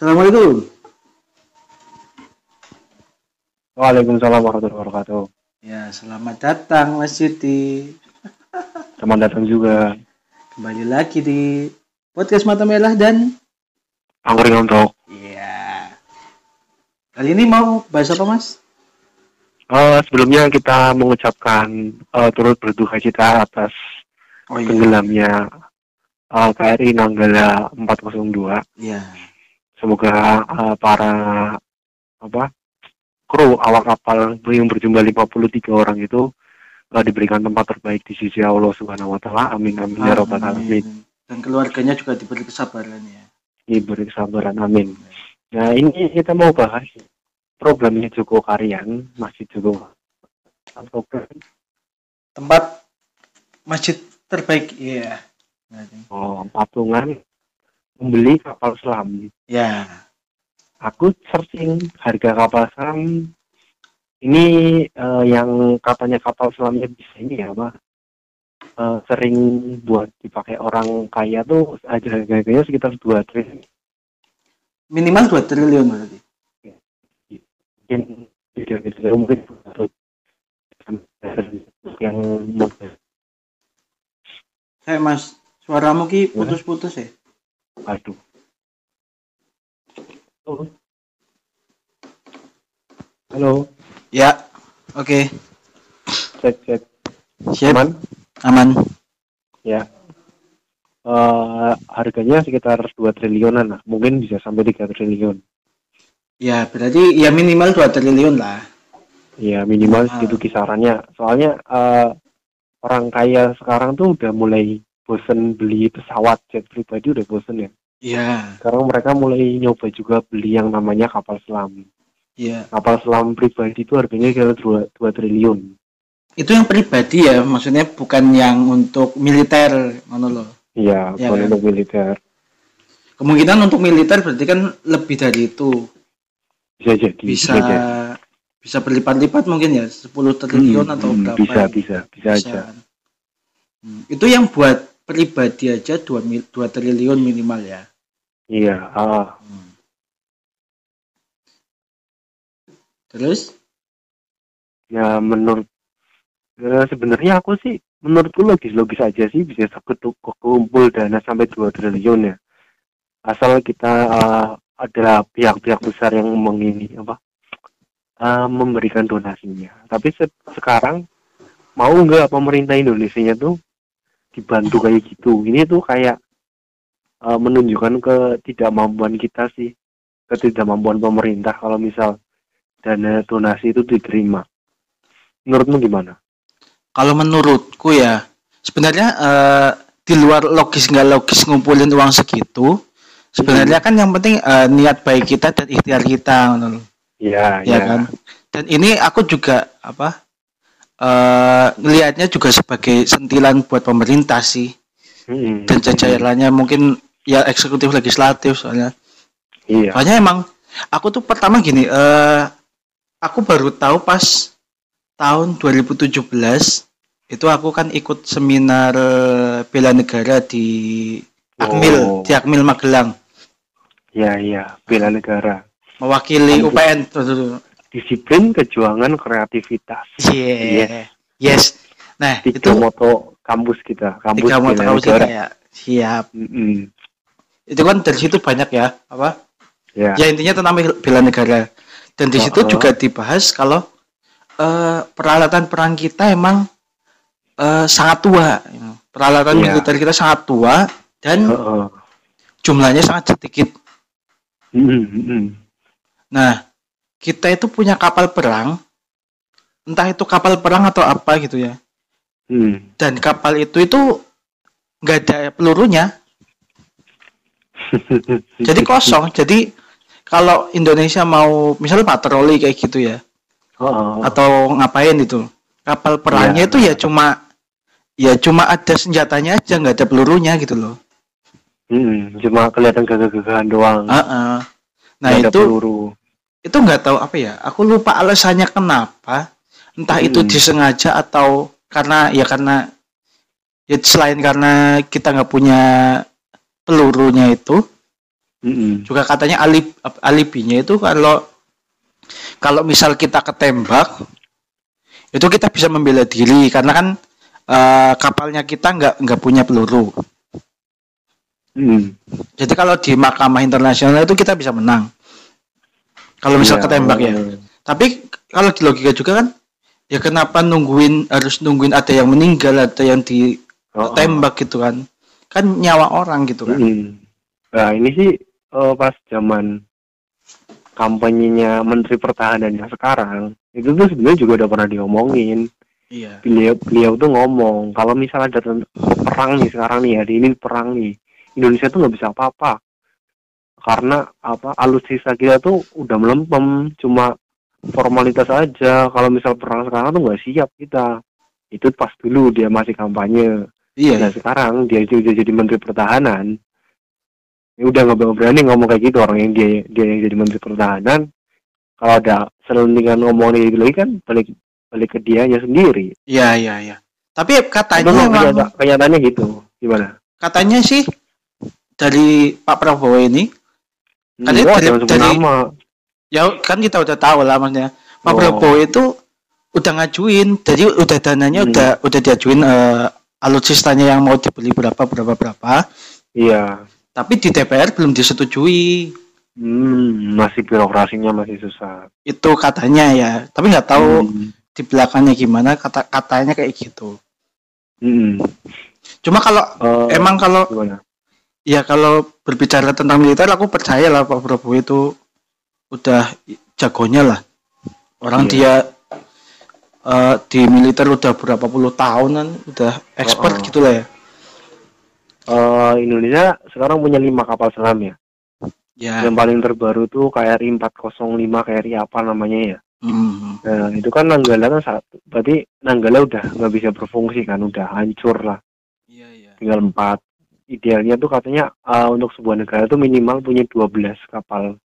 Assalamualaikum. Waalaikumsalam warahmatullahi wabarakatuh. Ya, selamat datang Mas Yudi. Selamat datang juga. Kembali lagi di podcast Mata Merah dan Angkring untuk Iya. Kali ini mau bahas apa, Mas? Eh, sebelumnya kita mengucapkan eh, turut berduka cita atas Oh tenggelamnya eh, KRI Nanggala 402. Iya. Semoga eh, para apa kru awak kapal yang berjumlah 53 orang itu eh, diberikan tempat terbaik di sisi Allah Subhanahu wa taala. Amin amin ya rabbal alamin. Dan keluarganya juga diberi kesabaran ya. Diberi kesabaran amin. Nah, ini kita mau bahas problemnya Joko Karyan, masih Joko Tempat masjid terbaik. Iya. oh, patungan membeli kapal selam. Ya. Aku searching harga kapal selam ini eh, yang katanya kapal selamnya bisa ini ya apa eh, sering buat dipakai orang kaya tuh aja harganya sekitar dua triliun Minimal 2 triliun berarti. mungkin tidak tidak mungkin yang model Saya Mas, suaramu ki putus-putus ya. Aduh Oh. halo Ya. Oke. cek cek Siap. aman Aman. ya Eh harganya sekitar 2 triliunan lah mungkin bisa sampai 3 triliun Ya, berarti ya minimal 2 triliun lah. ya minimal Ah. segitu kisarannya soalnya eh, orang kaya sekarang tuh udah mulai bosen beli pesawat jet pribadi udah bosen ya Iya. sekarang mereka mulai nyoba juga beli yang namanya kapal selam Iya. kapal selam pribadi itu harganya kira 2, 2 triliun Itu yang pribadi ya, maksudnya bukan yang untuk militer, ngono loh. iya Ya, bukan kan? untuk militer Kemungkinan untuk militer berarti kan lebih dari itu. bisa jadi Bisa jadi. bisa berlipat-lipat mungkin ya, 10 triliun Hmm, atau hmm, berapa. bisa ya. bisa bisa Bisa aja. Hmm, Itu yang buat pribadi aja 2 mil, 2 triliun minimal ya. Iya ah Hmm. Terus? Ya menurut ya, sebenarnya aku sih menurutku logis logis aja sih bisa kumpul dana sampai 2 triliun ya. Asal kita eh, ada pihak-pihak besar yang mengini apa eh, memberikan donasinya. Tapi se- sekarang mau nggak pemerintah Indonesia tuh dibantu kayak gitu? Ini tuh kayak eh, menunjukkan ketidakmampuan kita sih. Ketidakmampuan pemerintah kalau misal dana donasi itu diterima. Menurutmu gimana? Kalau menurutku ya sebenarnya eh, di luar logis nggak logis ngumpulin uang segitu sebenarnya kan yang penting eh, niat baik kita dan ikhtiar kita loh. ya ya kan? Dan ini aku juga apa ngelihatnya juga sebagai sentilan buat pemerintah sih. Mm-mm. dan jajarannya mungkin ya eksekutif legislatif soalnya iya soalnya emang aku tuh pertama gini eh aku baru tahu pas tahun 2017 itu aku kan ikut seminar eh, bela negara di Akmil Oh. di Akmil Magelang iya iya bela negara mewakili Kampus. UPN tuh, tuh, tuh. disiplin kejuangan kreativitas Yeah. Yes. Nah, tiga itu moto kampus kita kampus tiga bela kamu negara ya. Siap. Mm-mm. Itu kan dari situ banyak ya, apa? ya Ya intinya tentang bela negara. Dan di situ Oh, oh. juga dibahas kalau eh, peralatan perang kita emang eh, sangat tua. Peralatan Iya. militer kita sangat tua dan Heeh. jumlahnya sangat sedikit. Mm-mm, mm-mm. Nah, kita itu punya kapal perang, entah itu kapal perang atau apa gitu ya. Hmm. Dan kapal itu itu nggak ada pelurunya, jadi kosong. Jadi kalau Indonesia mau misalnya patroli kayak gitu ya, Heeh. atau ngapain itu, kapal perangnya Iya. itu ya cuma ya cuma ada senjatanya aja nggak ada pelurunya gitu loh. Mm-mm. cuma kelihatan gagah-gagahan doang Ah, ah. Nah ada itu peluru itu nggak tahu apa ya. Aku lupa alasannya kenapa. Entah itu Hmm. disengaja atau karena ya karena ya selain karena kita nggak punya pelurunya itu Mm-mm. juga katanya alib alibinya itu kalau kalau misal kita ketembak itu kita bisa membela diri. Karena kan eh, kapalnya kita nggak nggak punya peluru. Mm. jadi kalau di mahkamah internasional itu kita bisa menang. Kalau misal Iya, ketembak ya. tapi kalau di logika juga kan ya kenapa nungguin harus nungguin ada yang meninggal ada yang oh, ditembak gitu kan kan nyawa orang gitu kan. Mm-mm. Nah ini sih eh, pas zaman kampanyenya Menteri Pertahanan yang sekarang itu tuh sebenarnya juga udah pernah diomongin. iya. Beliau beliau tuh ngomong kalau misalnya ada perang nih sekarang nih hari ini perang nih Indonesia tuh nggak bisa apa-apa. Karena apa alutsista kita tuh udah melempem cuma formalitas aja. Kalau misal perang sekarang tuh nggak siap kita. Itu pas dulu dia masih kampanye iya Nah sekarang dia juga jadi menteri pertahanan. Ya udah nggak berani ngomong kayak gitu orang yang dia dia yang jadi menteri pertahanan. Kalau ada selentingan ngomongnya gitu lagi kan balik balik ke dianya sendiri. iya iya iya tapi katanya mah emang- kenyata- kenyataannya gitu. Gimana? katanya sih dari Pak Prabowo ini Kan Hmm, dia wah, dari- dari- nama. ya kan kita udah tahu lah maksudnya Pak Oh. Prabowo itu udah ngajuin jadi udah dananya Hmm. udah udah diajuin eh, alutsistanya yang mau dibeli berapa berapa berapa Iya. tapi di DPR belum disetujui Hmm, masih birokrasinya masih susah. itu katanya ya tapi nggak tahu Hmm. di belakangnya gimana kata katanya kayak gitu Hmm. cuma kalau Eh, emang kalau gimana? ya kalau berbicara tentang militer aku percaya lah Pak Prabowo itu udah jagonya lah orang Iya. dia eh, di militer udah berapa puluh tahunan udah expert Oh, oh. gitu lah ya Eh, Indonesia sekarang punya lima kapal selam ya. ya Yang paling terbaru tuh KRI 405 KRI apa namanya ya? mm, Nah, itu kan Nanggala kan satu. Berarti Nanggala udah nggak bisa berfungsi kan, udah hancur lah. iya iya Tinggal empat. Idealnya tuh katanya eh, untuk sebuah negara tuh minimal punya 12 kapal.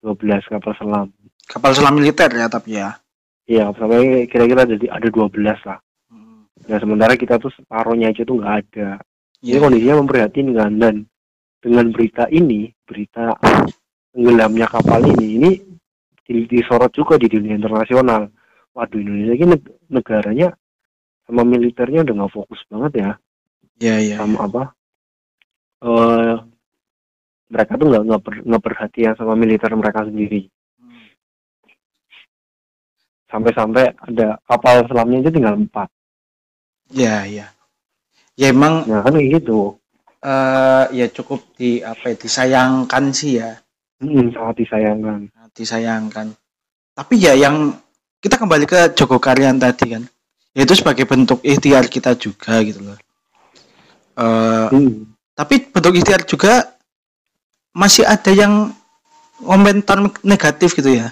12 kapal selam. kapal selam militer ya tapi ya Iya, sampai kira-kira ada ada 12 lah. Mm, Nah, sementara kita tuh separohnya aja tuh nggak ada. Ini iya. kondisinya memprihatinkan dan dengan berita ini, berita tenggelamnya kapal ini, ini di- disorot juga di dunia internasional. Waduh, Indonesia ini neg- negaranya sama militernya udah nggak fokus banget ya, iya iya sama apa? eh mereka tuh nggak nggak per- perhatian sama militer mereka sendiri. Sampai-sampai ada kapal selamnya aja tinggal empat. iya iya ya emang Nah kan kayak gitu. eh ya cukup di apa ya disayangkan sih ya Hmm, sangat disayangkan. disayangkan tapi ya yang kita kembali ke Joko Karyan tadi kan yaitu sebagai bentuk ikhtiar kita juga gitu loh Eh, Hmm. tapi bentuk ikhtiar juga masih ada yang komentar negatif gitu ya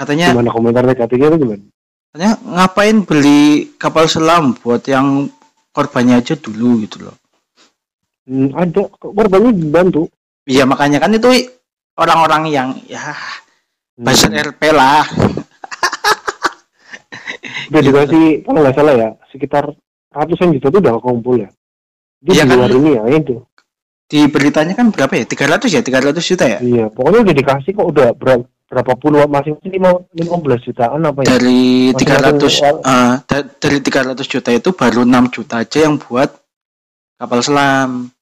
katanya Gimana komentar negatifnya itu gimana? katanya ngapain beli kapal selam buat yang korbannya aja dulu gitu loh. Hmm, ada. Korbannya dibantu. iya makanya kan itu orang-orang yang ya Hmm. buzzer RP lah. Udah dikasih kalau nggak salah ya sekitar ratusan juta tuh udah kumpul ya? Di Iya kan? luar ini ya itu. Di beritanya kan berapa ya? 300 ya? 300 juta ya? Iya pokoknya udah dikasih kok udah berapa berapa puluh masing-masing lima lima belas jutaan apa ya? Dari 300 eh, da- dari 300 juta itu baru 6 juta aja yang buat kapal selam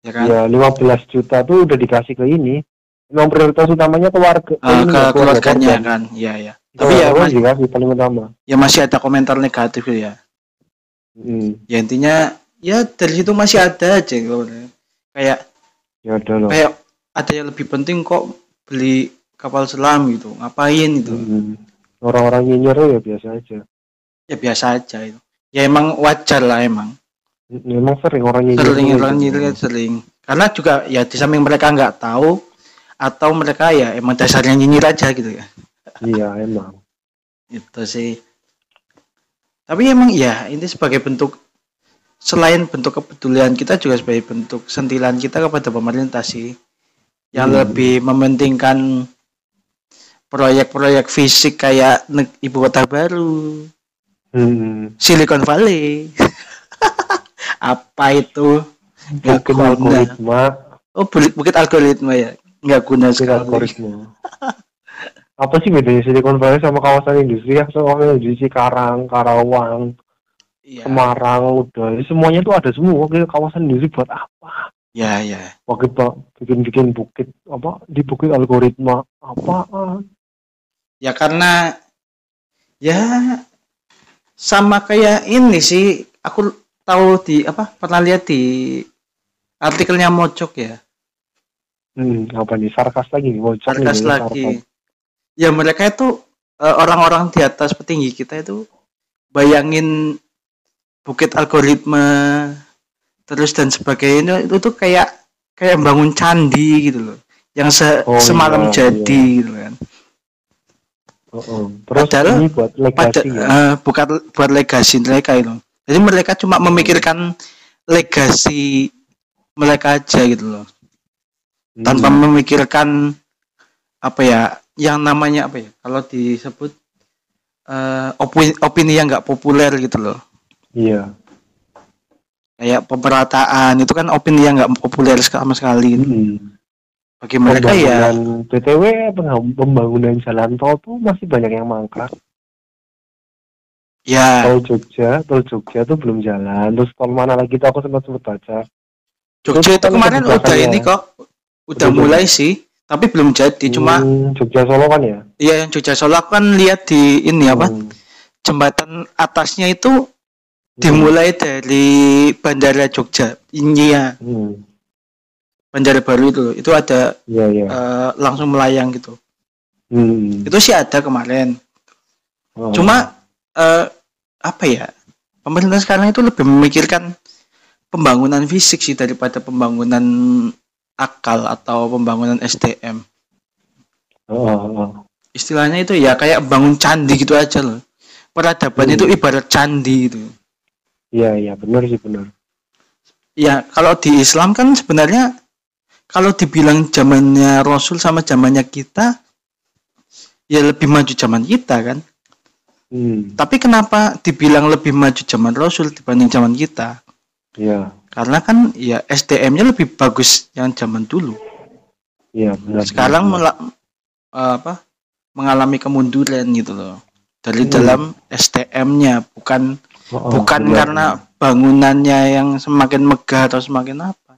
ya kan? Ya lima belas juta tuh udah dikasih ke ini. Memang prioritas utamanya ke warga Eh, ini ke ya, keluarga keluarganya korban. kan? Ya ya Ke tapi ya warga mas- dikasih paling utama. ya masih ada komentar negatif ya. Hmm. ya intinya ya dari situ masih ada aja kayak ya udah loh kayak ada yang lebih penting kok beli kapal selam gitu. Ngapain gitu? Hmm. orang-orang nyinyir ya biasa aja. Ya biasa aja itu. Ya emang wajar lah emang. Memang sering orang nyinyir sering orang gitu. nyinyir sering. Karena juga ya di samping mereka nggak tahu atau mereka ya emang dasarnya nyinyir aja gitu ya. Iya emang. Itu sih. Tapi emang ya ini sebagai bentuk selain bentuk kepedulian kita juga sebagai bentuk sentilan kita kepada pemerintah sih. Yang Hmm. lebih mementingkan proyek-proyek fisik kayak ibu kota baru hmm. Silicon Valley apa itu Nggak guna. algoritma Oh, bukit, algoritma ya. Nggak guna Bukit sekali. algoritma. Apa sih bedanya Silicon Valley sama kawasan industri ya? Soalnya di Cikarang, Karawang, Iya. Semarang, udah semuanya tuh ada semua. Oke, kawasan industri buat apa? Ya, ya. Pakai pak bikin-bikin bukit apa di bukit algoritma apa? Ya karena ya sama kayak ini sih. Aku tahu di apa pernah lihat di artikelnya Mojok ya. Hmm, apa nih? Sarkas lagi nih, bocor Sarkas lagi. sarkas. Ya mereka itu eh, orang-orang di atas petinggi kita itu bayangin bukit algoritma terus dan sebagainya itu tuh kayak kayak bangun candi gitu loh yang se- Oh, semalam iya, jadi gitu kan Oh, oh. Terus Padahal- ini buat pada legasi ya. eh, bukan buat legasi mereka itu jadi mereka cuma memikirkan legasi mereka aja gitu loh tanpa Hmm. memikirkan apa ya yang namanya apa ya kalau disebut eh, opini opini yang nggak populer gitu loh Iya. kayak pemerataan itu kan opini yang nggak populer sama sekali gitu. Hmm. Bagi mereka ya peng- pembangunan jalan tol tuh masih banyak yang mangkrak. ya Tol Jogja, tol Jogja tuh belum jalan. Terus tol mana lagi tuh aku sempat sempat baca. Jogja itu kan kemarin udah ini kok udah Udah mulai sih tapi belum jadi cuma Hmm, Jogja Solo kan ya? iya yang Jogja Solo aku kan lihat di ini apa Hmm. jembatan atasnya itu dimulai dari bandara Jogja ini ya Hmm. Bandara baru itu itu ada Iya, iya. eh, langsung melayang gitu Hmm. itu sih ada kemarin Oh. cuma eh, apa ya pemerintah sekarang itu lebih memikirkan pembangunan fisik sih daripada pembangunan akal atau pembangunan SDM Oh, oh, oh. istilahnya itu ya kayak bangun candi gitu aja loh peradaban Hmm. itu ibarat candi gitu Iya, iya, benar sih benar. ya kalau di Islam kan sebenarnya kalau dibilang zamannya Rasul sama zamannya kita ya lebih maju zaman kita kan Hmm. tapi kenapa dibilang lebih maju zaman Rasul dibanding zaman kita Iya, karena kan ya SDM-nya lebih bagus yang zaman dulu iya benar. sekarang benar. eh, apa mengalami kemunduran gitu loh dari Hmm. dalam SDM-nya bukan Oh, oh, bukan benar, karena bangunannya yang semakin megah atau semakin apa.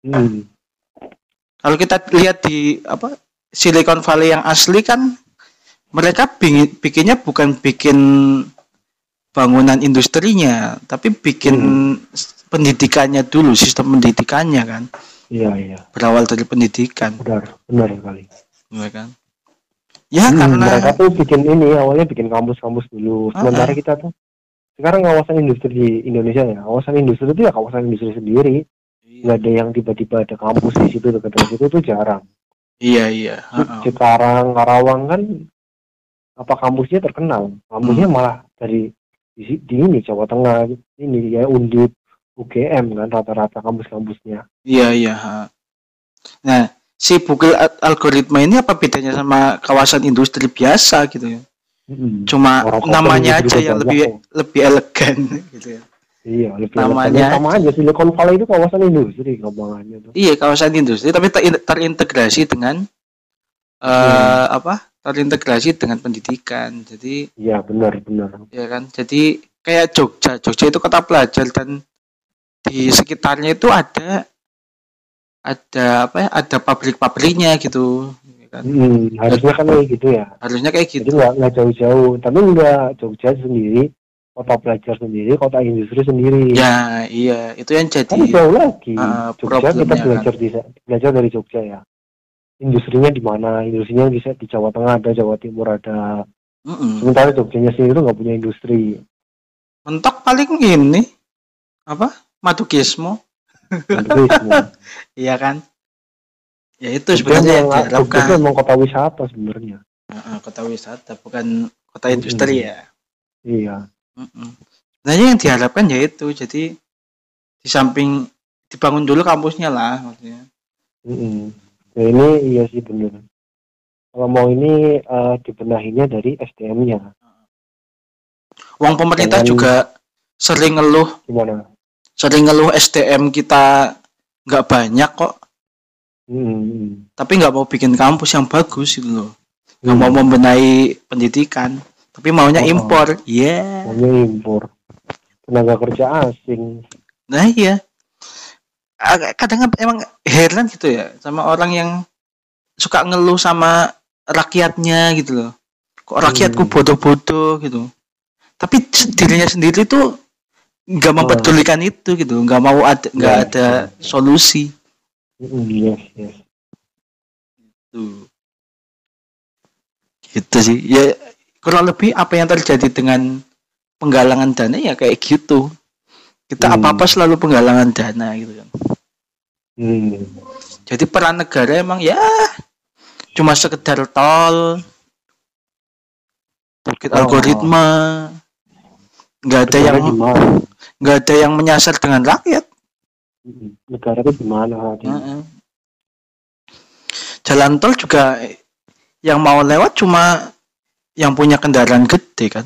Hmm. Kalau kita lihat di apa Silicon Valley yang asli kan mereka bingin- bikinnya bukan bikin bangunan industrinya tapi bikin s- pendidikannya dulu sistem pendidikannya kan Iya, iya. berawal dari pendidikan Benar, benar sekali. ya kan ya Hmm, karena mereka tuh bikin ini awalnya bikin kampus-kampus dulu. Ah, Sementara ah. kita tuh sekarang kawasan industri di Indonesia ya, kawasan industri itu ya kawasan industri sendiri. Nggak ada yang tiba-tiba ada kampus di situ dekat dari situ tuh jarang. iya iya. Cikarang, Karawang kan apa kampusnya terkenal. Kampusnya Hmm. malah dari di, di ini Jawa Tengah ini ya Undip, UGM kan rata-rata kampus-kampusnya. iya iya nah si Google Al- algoritma ini apa bedanya sama kawasan industri biasa gitu ya Hmm. cuma Orang namanya aja yang lebih kok. lebih elegan gitu ya Iya, namanya- sama aja Silicon Valley itu kawasan industri gampangannya tuh. Iya kawasan industri tapi ter- terintegrasi dengan eh Hmm. apa terintegrasi dengan pendidikan jadi Iya, benar, benar. ya kan jadi kayak Jogja Jogja itu kota pelajar dan di sekitarnya itu ada ada apa ya ada pabrik-pabriknya gitu ya kan Hmm, harusnya kan kayak gitu ya. harusnya kayak Jadi gitu nggak nggak jauh-jauh, tapi nggak Jogja sendiri, kota pelajar sendiri, kota industri sendiri. ya iya itu yang Kan jadi jauh lagi. Ah, Jogja kita kan. belajar di belajar dari Jogja ya. Industrinya di mana? Industrinya bisa di Jawa Tengah ada, Jawa Timur ada. Mm-mm. Sementara Jogjanya sendiri nggak punya industri. mentok paling ini apa semua. iya kan ya itu Jogja sebenarnya yang Jogja diharapkan itu memang kota wisata sebenarnya. Heeh, kota wisata bukan kota industri ya Iya. Mm-mm. Nah yang diharapkan ya itu jadi di samping dibangun dulu kampusnya lah maksudnya. Mm-mm. Ya ini iya sih benar. Kalau mau ini eh, dibenahinya dari SDM-nya. Uang pemerintah Jangan- juga sering ngeluh Gimana? sering ngeluh SDM kita nggak banyak kok. Hmm. tapi nggak mau bikin kampus yang bagus gitu loh nggak Hmm. mau membenahi pendidikan tapi maunya Oh. impor iya Maunya impor. Tenaga kerja asing. nah iya Agak- kadang emang heran gitu ya sama orang yang suka ngeluh sama rakyatnya gitu loh kok rakyatku Hmm. bodoh-bodoh gitu tapi dirinya sendiri tuh nggak mempedulikan itu gitu nggak mau ada nggak Ya. ada solusi Hmm, yes, yes. tuh gitu sih ya kurang lebih apa yang terjadi dengan penggalangan dana ya kayak gitu kita Hmm. apa apa selalu penggalangan dana gitu kan Hmm. jadi peran negara emang ya cuma sekedar tol bukit Oh. algoritma nggak ada Negara yang nggak ada yang menyasar dengan rakyat Hmm. Negara itu gimana? Heeh. jalan tol juga yang mau lewat cuma yang punya kendaraan gede kan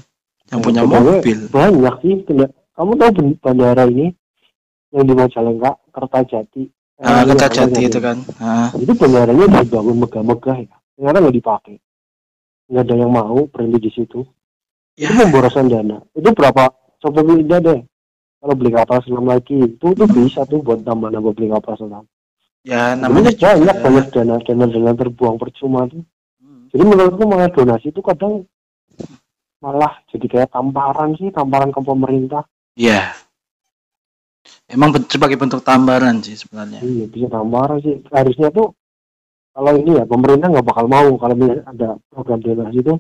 yang Ya, punya mobil Banyak sih. Kena- Kamu tahu bandara ini yang di Majalengka, Kertajati. ah, Eh, Kertajati itu kan Ah, Itu bandaranya dibangun megah-megah ya. Sekarang nggak dipakai. Nggak ada yang mau berhenti di situ. Ya. Itu pemborosan dana. Itu berapa? Coba pindah deh. Kalau beli kapal selam lagi, itu tuh bisa tuh buat tambah-nambah beli kapal selam. ya namanya Namanya banyak juga- banyak dana dana dana terbuang percuma tuh. Jadi menurutku malah donasi itu kadang malah jadi kayak tamparan sih, tamparan ke pemerintah. ya emang ben- sebagai bentuk tambaran sih sebenarnya Iya bisa tamparan sih. Harusnya tuh kalau ini ya pemerintah nggak bakal mau kalau ada program donasi itu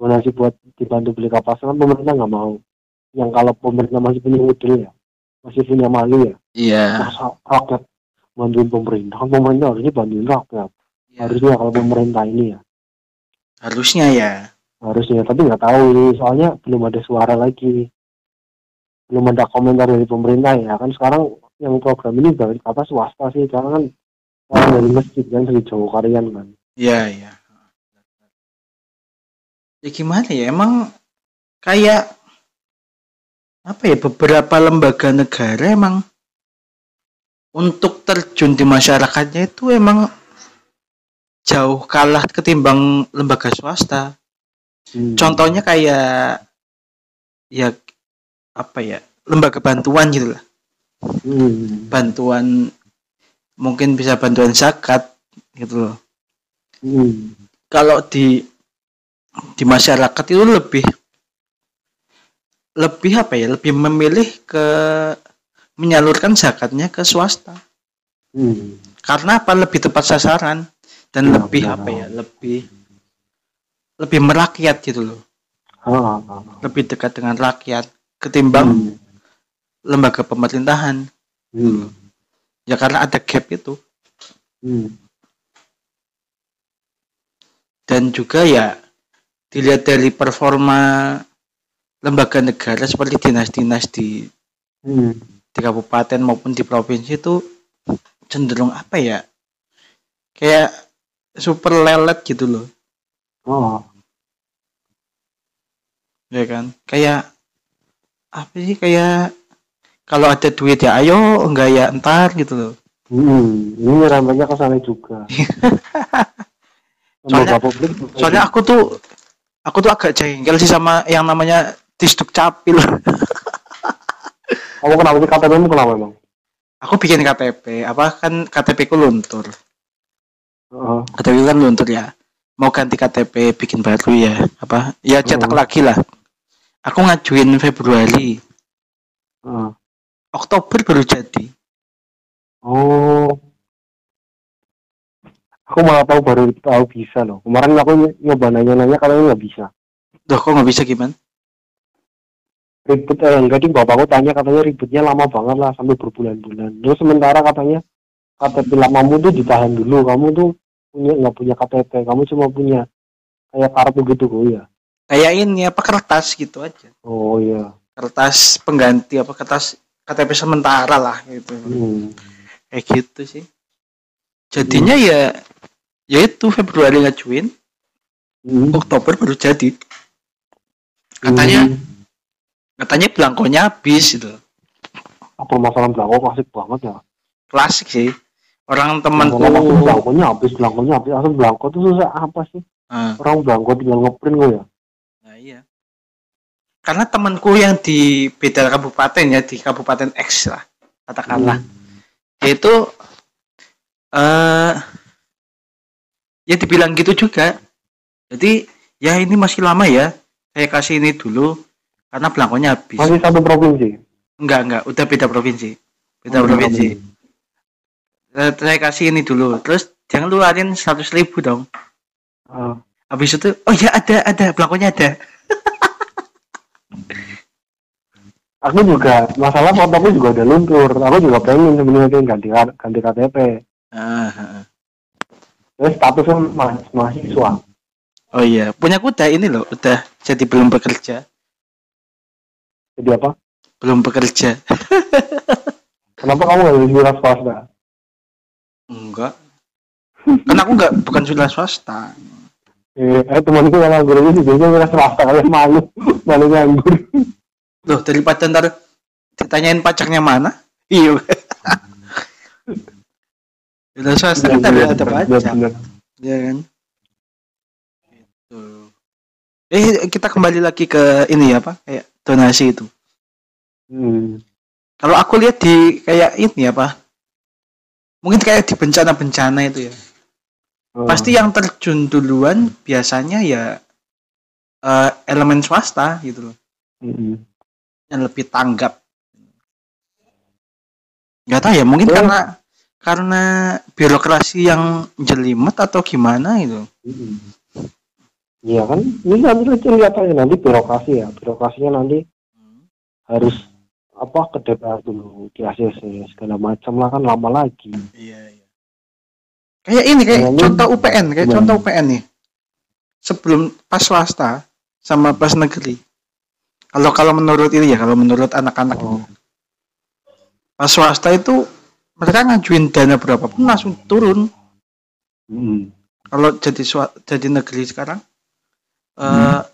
donasi buat dibantu beli kapal selam pemerintah nggak mau. Yang kalau pemerintah masih punya modal ya, masih punya malu ya, iya masa rakyat bantuin pemerintah, kan pemerintah harusnya bantuin rakyat. Ya, Harusnya kalau pemerintah ini ya, harusnya ya harusnya. Tapi nggak tahu ini, soalnya belum ada suara lagi, belum ada komentar dari pemerintah ya. Kan sekarang yang program ini dari apa swasta sih, karena kan orang dari masjid kan dari Jawa Karyan kan. Iya, iya. Ya gimana ya? Emang kayak apa ya beberapa lembaga negara emang untuk terjun di masyarakatnya itu emang jauh kalah ketimbang lembaga swasta. Hmm. Contohnya kayak ya apa ya? lembaga bantuan gitu lah. Hmm. Bantuan mungkin bisa bantuan zakat gitu loh. Hmm. kalau di di masyarakat itu lebih lebih apa ya lebih memilih ke menyalurkan zakatnya ke swasta Hmm. karena apa lebih tepat sasaran dan Ya, lebih apa ya lebih lebih merakyat gitu loh ah. lebih dekat dengan rakyat ketimbang Hmm. lembaga pemerintahan Hmm. ya karena ada gap itu Hmm. dan juga ya dilihat dari performa lembaga negara seperti dinas-dinas di Hmm. di kabupaten maupun di provinsi itu cenderung apa ya kayak super lelet gitu loh Ah. ya kan kayak apa sih kayak kalau ada duit ya ayo enggak ya entar gitu loh Hmm. Ini rambutnya ke sana juga. Soalnya- publik. soalnya aku tuh aku tuh agak jengkel sih sama yang namanya disduk capil kamu kenapa sih KTP mu kenapa emang? aku bikin KTP apa kan KTP ku luntur Heeh. KTP kan luntur ya mau ganti KTP bikin baru ya apa ya cetak Hmm. lagi lah aku ngajuin Februari Heeh. Oktober baru jadi Oh. Aku malah tahu baru tahu bisa loh. Kemarin aku ny- nyoba nanya-nanya kalau nggak bisa. Duh kok nggak bisa gimana Ribet eh enggak ding bapakku tanya katanya ribetnya lama banget lah sampai berbulan-bulan. Terus sementara katanya KTP lamamu tuh ditahan dulu. Kamu tuh punya nggak punya KTP. Kamu cuma punya kayak kartu gitu kok ya. kayak ini apa kertas gitu aja Oh iya. kertas pengganti apa kertas KTP sementara lah gitu Hmm. kayak gitu sih jadinya ya ya itu Februari ngajuin Hmm. Oktober baru jadi katanya Hmm. katanya belangkonya habis gitu permasalahan belakang klasik banget ya. klasik sih orang temanku belangkonya habis, belangkonya habis, langsung belangko tuh susah apa sih? Ah, Orang belangko tinggal ngeprint gue ya. nah iya. Karena temanku yang di beda kabupaten ya di kabupaten X lah katakanlah. Dia itu eh ya dibilang gitu juga. Jadi ya ini masih lama ya saya kasih ini dulu karena belangkonya habis. Masih satu provinsi. enggak enggak udah beda provinsi. Beda Oh, provinsi Eh, saya kasih ini dulu terus jangan luarin seratus ribu dong Ah, habis itu oh ya ada ada belangkonya ada aku juga masalah fotoku juga udah luntur. Aku juga pengen sebenarnya ganti ganti KTP. Ah, ah, ah. Terus statusnya mas, mahasiswa. oh iya punya kuda ini loh udah jadi belum bekerja Jadi apa? belum bekerja Kenapa kamu nggak jadi wira swasta? Enggak kan aku enggak bukan sudah swasta Eh, eh temanku yang nganggur ini biasanya wira swasta kalian malu, malu nganggur. loh daripada ntar ditanyain pacarnya mana iya sudah swasta Iya, kita bener, ada bener, pajak bener. ya kan Gitu. eh kita kembali lagi ke ini ya pak kayak donasi itu Hmm. kalau aku lihat di kayak ini apa mungkin kayak di bencana-bencana itu ya Oh. pasti yang terjun duluan biasanya ya eh, elemen swasta gitu loh Hmm. yang lebih tanggap nggak tahu ya mungkin Oh. karena karena birokrasi yang jelimet atau gimana gitu Hmm. Iya kan, ini nanti aja nanti birokrasi ya, birokrasinya nanti harus apa ke DPR dulu, di ACC segala macam lah kan lama lagi. iya iya kayak ini kayak Kayaknya- contoh UPN kayak Gimana? contoh UPN nih sebelum pas swasta sama pas negeri kalau kalau menurut ini ya kalau menurut anak-anak Oh. pas swasta itu mereka ngajuin dana berapa pun langsung turun Hmm. kalau jadi jadi negeri sekarang eh Hmm.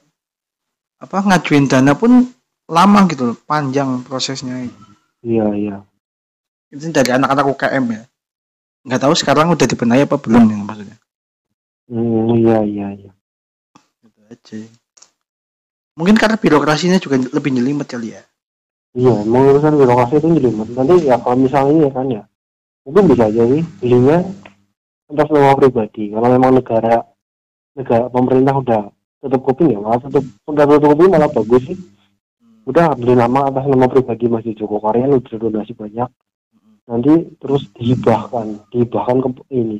apa ngajuin dana pun lama gitu loh, panjang prosesnya. Iya iya. itu dari anak-anak UKM ya. Nggak tahu sekarang udah dibenahi apa belum nih maksudnya. Hmm, iya iya iya. gitu aja. Mungkin karena birokrasinya juga lebih jelimet kali ya. Iya, emang urusan birokrasi itu jadi nanti ya kalau misalnya ya kan ya mungkin bisa jadi belinya atas nama pribadi. Kalau memang negara negara pemerintah udah tutup kuping ya malah tutup udah tutup kuping malah bagus sih udah beli nama atas nama pribadi masih Joko Karyan udah donasi banyak. Nanti terus dihibahkan. Dihibahkan ke ini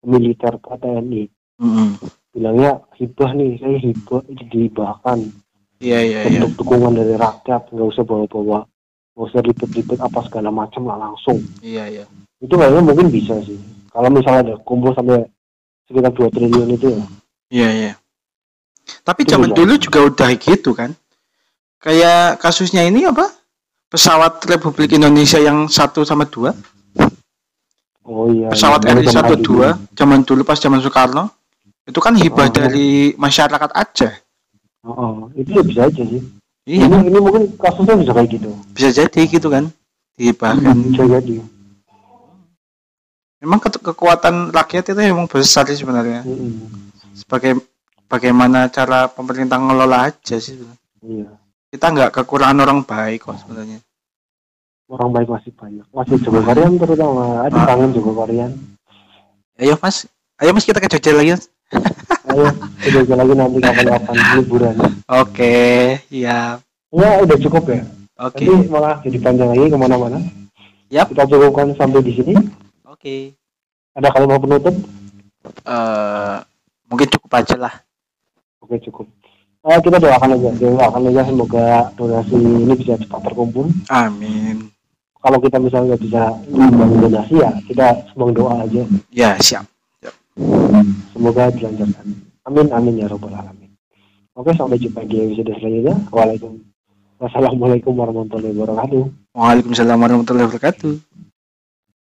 ke militer ke TNI Mm-mm. bilangnya hibah nih saya hibah dihibahkan. Iya iya iya. Bentuk dukungan dari rakyat nggak usah bawa-bawa. Nggak usah ribet-ribet apa segala macam lah langsung. Iya iya. Itu kayaknya mungkin bisa sih. Kalau misalnya ada kumpul sampai sekitar 2 triliun itu ya. Iya iya. Tapi Itu zaman dulu juga udah gitu kan kayak kasusnya ini apa? Pesawat Republik Indonesia yang satu sama dua? Oh iya pesawat iya, RI satu dua zaman dulu pas zaman Soekarno itu kan hibah Oh. dari masyarakat Aceh oh, oh, itu ya bisa aja sih. Iya. Ini, ini mungkin kasusnya bisa kayak gitu. Bisa jadi gitu kan dihibahkan. Bisa jadi. Memang ke- kekuatan rakyat itu memang besar sih sebenarnya. Mm-mm. sebagai bagaimana cara pemerintah ngelola aja sih. Sebenarnya. iya kita nggak kekurangan orang baik kok sebenarnya. Orang baik masih banyak. Masih Joko Karyan terutama. Ada Ah. kangen Joko Karyan ayo mas. Ayo mas kita ke Jogja lagi Mas. ayo udah lagi nanti kapan-kapan liburan. Oke ya ya udah cukup ya. Oke. Nanti malah jadi panjang lagi ke mana-mana. Yap. kita cukupkan sampai di sini. Oke. Ada kalimat penutup? Eh, mungkin cukup aja lah. Oke cukup. Eh, kita doakan aja, doakan aja semoga donasi ini bisa cepat terkumpul. amin Kalau kita misalnya nggak bisa nyumbang donasi ya, kita sumbang doa aja. ya siap Semoga dilancarkan. Amin amin ya robbal alamin. Oke sampai jumpa di episode selanjutnya. Waalaikumsalam. Wassalamualaikum warahmatullahi wabarakatuh. Waalaikumsalam warahmatullahi wabarakatuh